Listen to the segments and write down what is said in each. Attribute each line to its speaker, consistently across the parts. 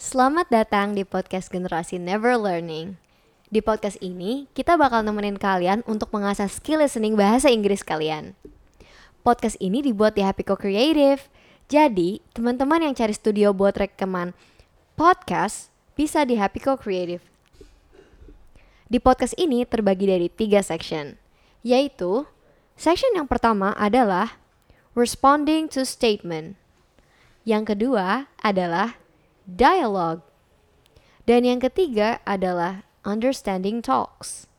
Speaker 1: Selamat datang di podcast generasi Never Learning. Di podcast ini, kita bakal nemenin kalian untuk mengasah skill listening bahasa Inggris kalian. Podcast ini dibuat di Happyco Creative. Jadi, teman-teman yang cari studio buat rekaman podcast bisa di Happyco Creative. Di podcast ini terbagi dari tiga section, yaitu section yang pertama adalah responding to statement. Yang kedua adalah dialogue. Dan yang ketiga adalah understanding talks.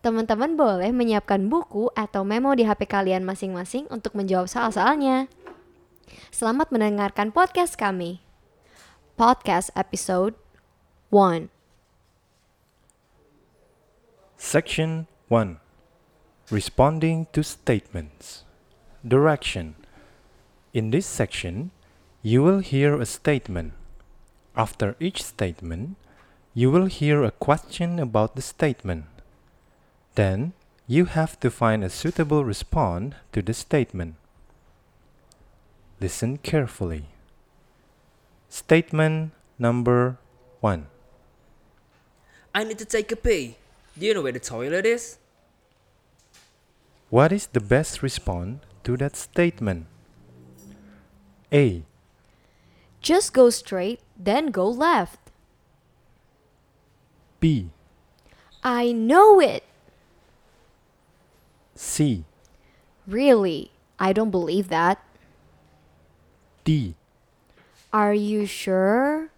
Speaker 1: Teman-teman boleh menyiapkan buku atau memo di HP kalian masing-masing untuk menjawab soal-soalnya. Selamat mendengarkan podcast kami. Podcast episode 1.
Speaker 2: Section 1 Responding to Statements Direction In this section, you will hear a statement. After each statement, you will hear a question about the statement. Then, you have to find a suitable response to the statement. Listen carefully. Statement number 1
Speaker 3: I need to take a pee. Do you know where the toilet is?
Speaker 2: What is the best response to that statement? A.
Speaker 1: Just go straight, then go left.
Speaker 2: B.
Speaker 1: I know it.
Speaker 2: C.
Speaker 1: Really? I don't believe that.
Speaker 2: D.
Speaker 1: Are you sure?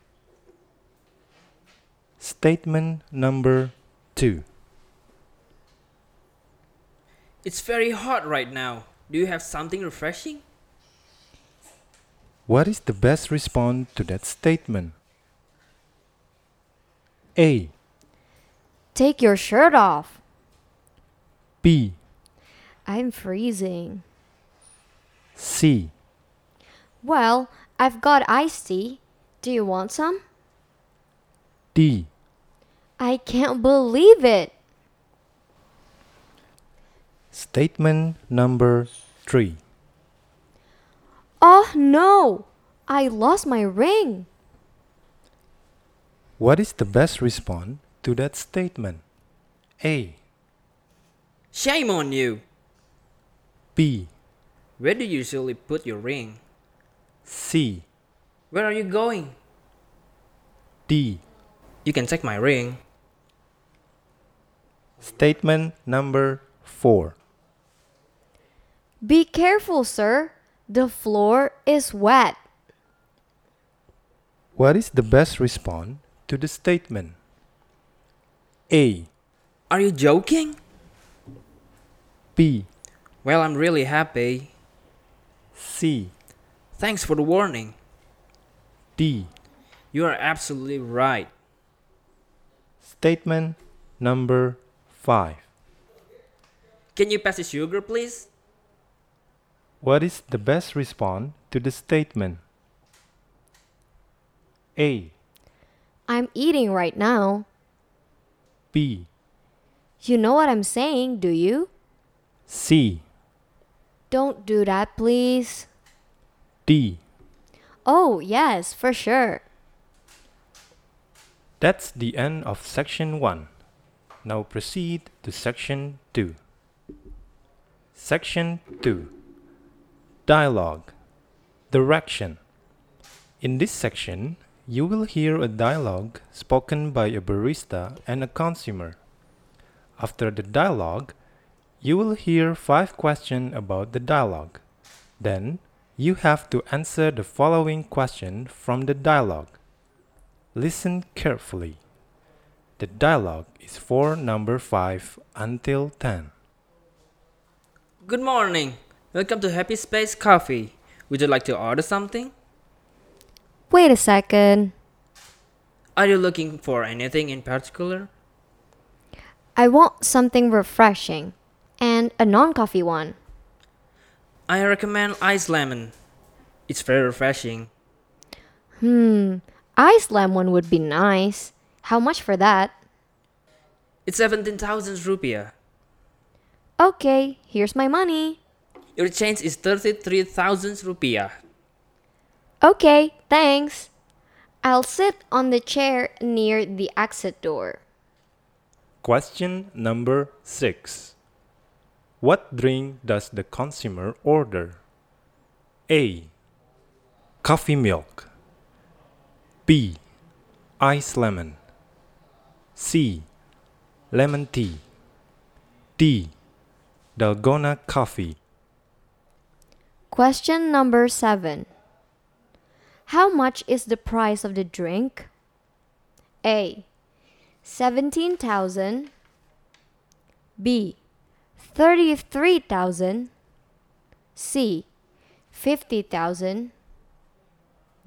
Speaker 2: Statement number 2
Speaker 3: It's very hot right now. Do you have something refreshing?
Speaker 2: What is the best response to that statement? A.
Speaker 1: Take your shirt off.
Speaker 2: B.
Speaker 1: I'm freezing.
Speaker 2: C.
Speaker 1: Well, I've got iced tea. Do you want some?
Speaker 2: D.
Speaker 1: I can't believe it.
Speaker 2: Statement number 3
Speaker 1: Oh no! I lost my ring.
Speaker 2: What is the best response to that statement? A.
Speaker 3: Shame on you.
Speaker 2: B.
Speaker 3: Where do you usually put your ring?
Speaker 2: C.
Speaker 3: Where are you going?
Speaker 2: D.
Speaker 3: You can take my ring.
Speaker 2: Statement number 4
Speaker 1: Be careful, sir. The floor is wet.
Speaker 2: What is the best response to the statement? A.
Speaker 3: Are you joking?
Speaker 2: B.
Speaker 3: Well, I'm really happy.
Speaker 2: C.
Speaker 3: Thanks for the warning.
Speaker 2: D.
Speaker 3: You are absolutely right.
Speaker 2: Statement number 5
Speaker 3: Can you pass the sugar, please?
Speaker 2: What is the best response to the statement? A.
Speaker 1: I'm eating right now.
Speaker 2: B.
Speaker 1: You know what I'm saying, do you?
Speaker 2: C.
Speaker 1: Don't do that, please.
Speaker 2: D.
Speaker 1: Oh, yes, for sure.
Speaker 2: That's the end of section 1. Now proceed to section 2. Section 2 Dialogue Direction In this section, you will hear a dialogue spoken by a barista and a consumer. After the dialogue, you will hear five questions about the dialogue. Then, you have to answer the following question from the dialogue. Listen carefully. The dialogue is for number 5 until 10.
Speaker 3: Good morning. Welcome to Happy Space Coffee. Would you like to order something?
Speaker 1: Wait a second.
Speaker 3: Are you looking for anything in particular?
Speaker 1: I want something refreshing and a non coffee one.
Speaker 3: I recommend iced lemon. It's very refreshing.
Speaker 1: Hmm, ice lemon would be nice. How much for that?
Speaker 3: It's 17,000 rupiah.
Speaker 1: Okay, here's my money.
Speaker 3: Your change is 33,000 rupiah.
Speaker 1: Okay, thanks. I'll sit on the chair near the exit door.
Speaker 2: Question number 6. What drink does the consumer order? A. Coffee milk. B. Ice lemon. C. Lemon tea. D. Dalgona coffee.
Speaker 1: Question number 7. How much is the price of the drink? A. 17,000 B. 33,000 C. 50,000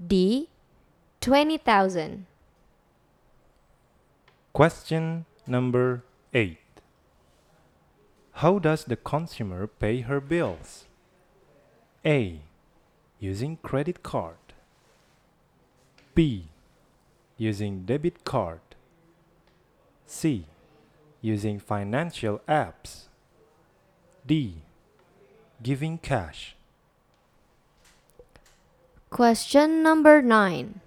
Speaker 1: D. 20,000
Speaker 2: Question number 8. How does the consumer pay her bills? A. Using credit card. B. Using debit card. C. Using financial apps. D. Giving cash.
Speaker 1: Question number 9.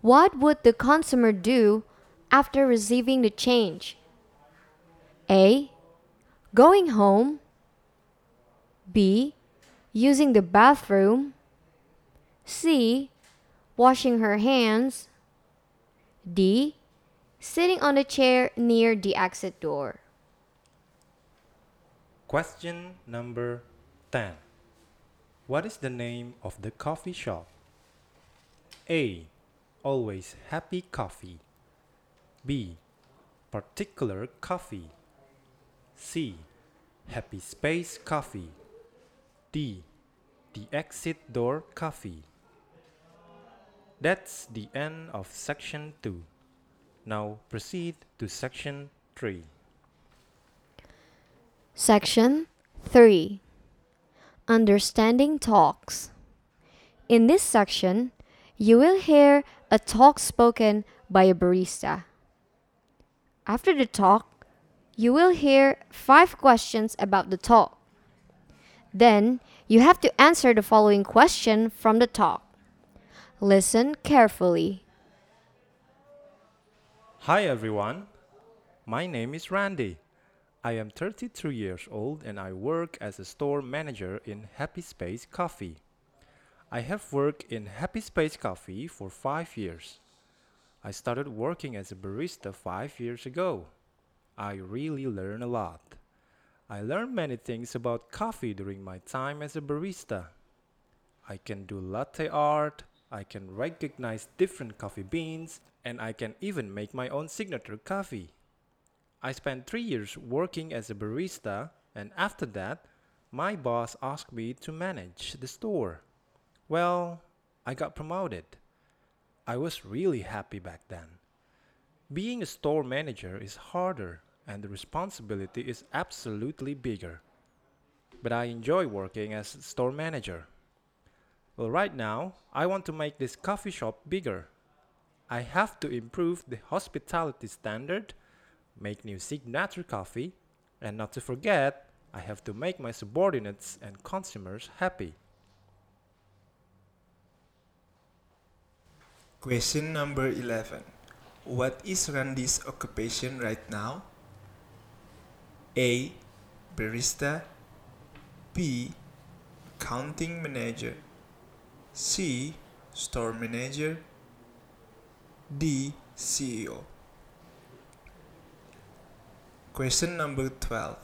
Speaker 1: What would the consumer do after receiving the change? A. Going home. B. Using the bathroom. C. Washing her hands. D. Sitting on a chair near the exit door.
Speaker 2: Question number 10. What is the name of the coffee shop? A. Always Happy Coffee. B. Particular Coffee. C. Happy Space Coffee. D. The Exit Door Coffee. That's the end of section 2. Now proceed to section 3.
Speaker 1: Section 3 Understanding Talks. In this section, you will hear a talk spoken by a barista. After the talk, you will hear five questions about the talk. Then, you have to answer the following question from the talk. Listen carefully.
Speaker 2: Hi everyone, my name is Randy. I am 33 years old and I work as a store manager in Happy Space Coffee. I have worked in Happy Space Coffee for 5 years. I started working as a barista 5 years ago. I really learned a lot. I learned many things about coffee during my time as a barista. I can do latte art, I can recognize different coffee beans, and I can even make my own signature coffee. I spent three years working as a barista, and after that, my boss asked me to manage the store. Well, I got promoted. I was really happy back then. Being a store manager is harder, and the responsibility is absolutely bigger. But I enjoy working as store manager. Well, right now, I want to make this coffee shop bigger. I have to improve the hospitality standard, make new signature coffee, and not to forget, I have to make my subordinates and consumers happy.
Speaker 4: Question number 11. What is Randy's occupation right now? A. Barista. B. Accounting manager. C. Store manager. D. CEO. Question number 12.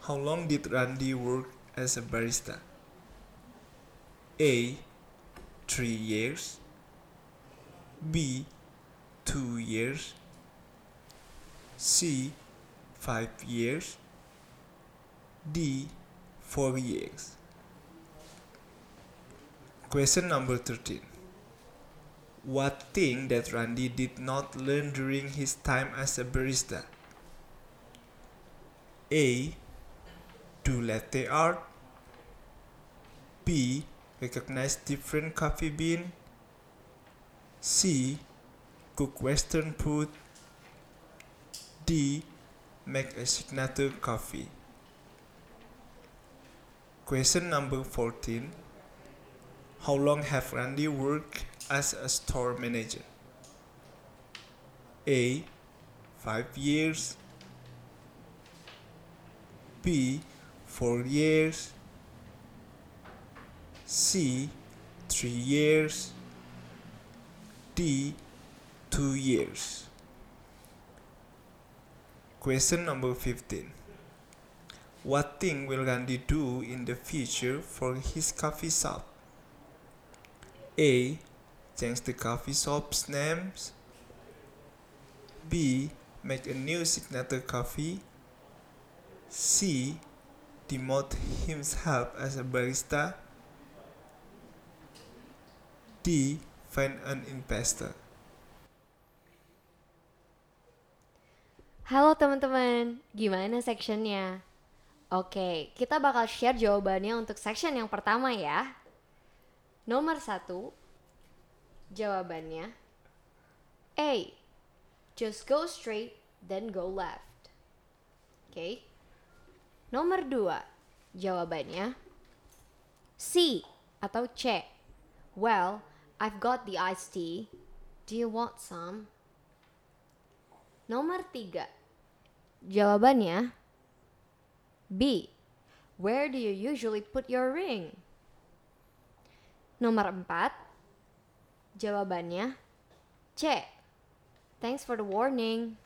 Speaker 4: How long did Randy work as a barista? A. 3 years. B. 2 years. C. 5 years. D. 4 years. Question number 13. What thing that Randy did not learn during his time as a barista? A. Do latte art. B. Recognize different coffee bean. C. Cook Western food. D. Make a signature coffee. Question number 14. How long have Randy worked as a store manager? A. 5 years. B. 4 years. C. 3 years. D. 2 years. Question number 15. What thing will Randy do in the future for his coffee shop? A. Change the coffee shop's names. B. Make a new signature coffee. C. Demote himself as a barista. D. Find an investor.
Speaker 1: Halo teman-teman, gimana sectionnya? Oke, kita bakal share jawabannya untuk section yang pertama ya. Nomor satu, jawabannya A. Just go straight, then go left. Oke. Nomor dua, jawabannya C atau C. Well, I've got the iced tea. Do you want some? Nomor tiga, jawabannya B. Where do you usually put your ring? Nomor empat, jawabannya C. Thanks for the warning.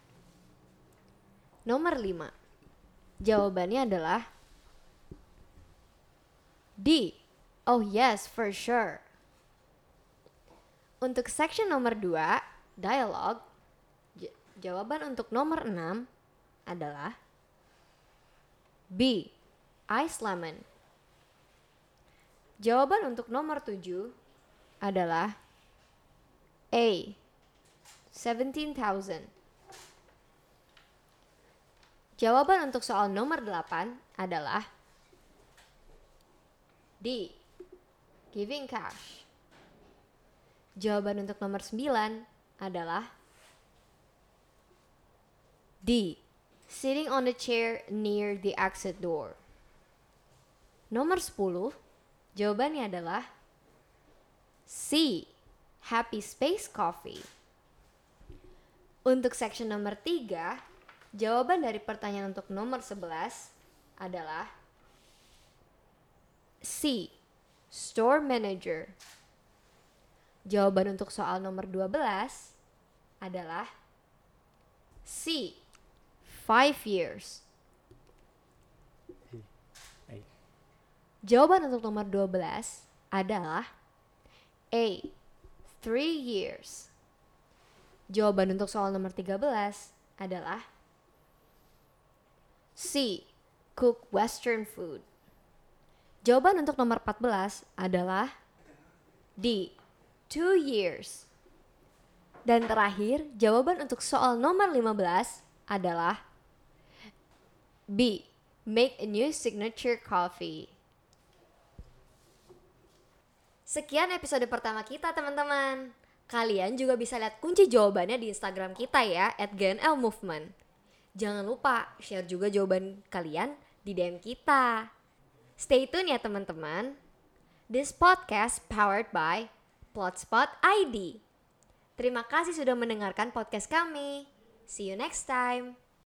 Speaker 1: Nomor lima, jawabannya adalah D. Oh yes, for sure. Untuk section nomor 2, dialog, jawaban untuk nomor 6 adalah B. Ice lemon. Jawaban untuk nomor 7 adalah A. 17,000. Jawaban untuk soal nomor 8 adalah D. Giving cash. Jawaban untuk nomor 9 adalah D. Sitting on the chair near the exit door. Nomor 10, jawabannya adalah C. Happy Space Coffee. Untuk section nomor 3, jawaban dari pertanyaan untuk nomor 11 adalah C. Store Manager. Jawaban untuk soal nomor 12 adalah C. 5 years. Jawaban untuk nomor 12 adalah A. 3 years. Jawaban untuk soal nomor 13 adalah C. Cook western food. Jawaban untuk nomor 14 adalah D. 2 years. Dan terakhir, jawaban untuk soal nomor 15 adalah B. Make a new signature coffee. Sekian episode pertama kita teman-teman. Kalian juga bisa lihat kunci jawabannya di Instagram kita ya, at GNL Movement. Jangan lupa share juga jawaban kalian di DM kita. Stay tune ya teman-teman. This podcast powered by Plotspot ID. Terima kasih sudah mendengarkan podcast kami. See you next time.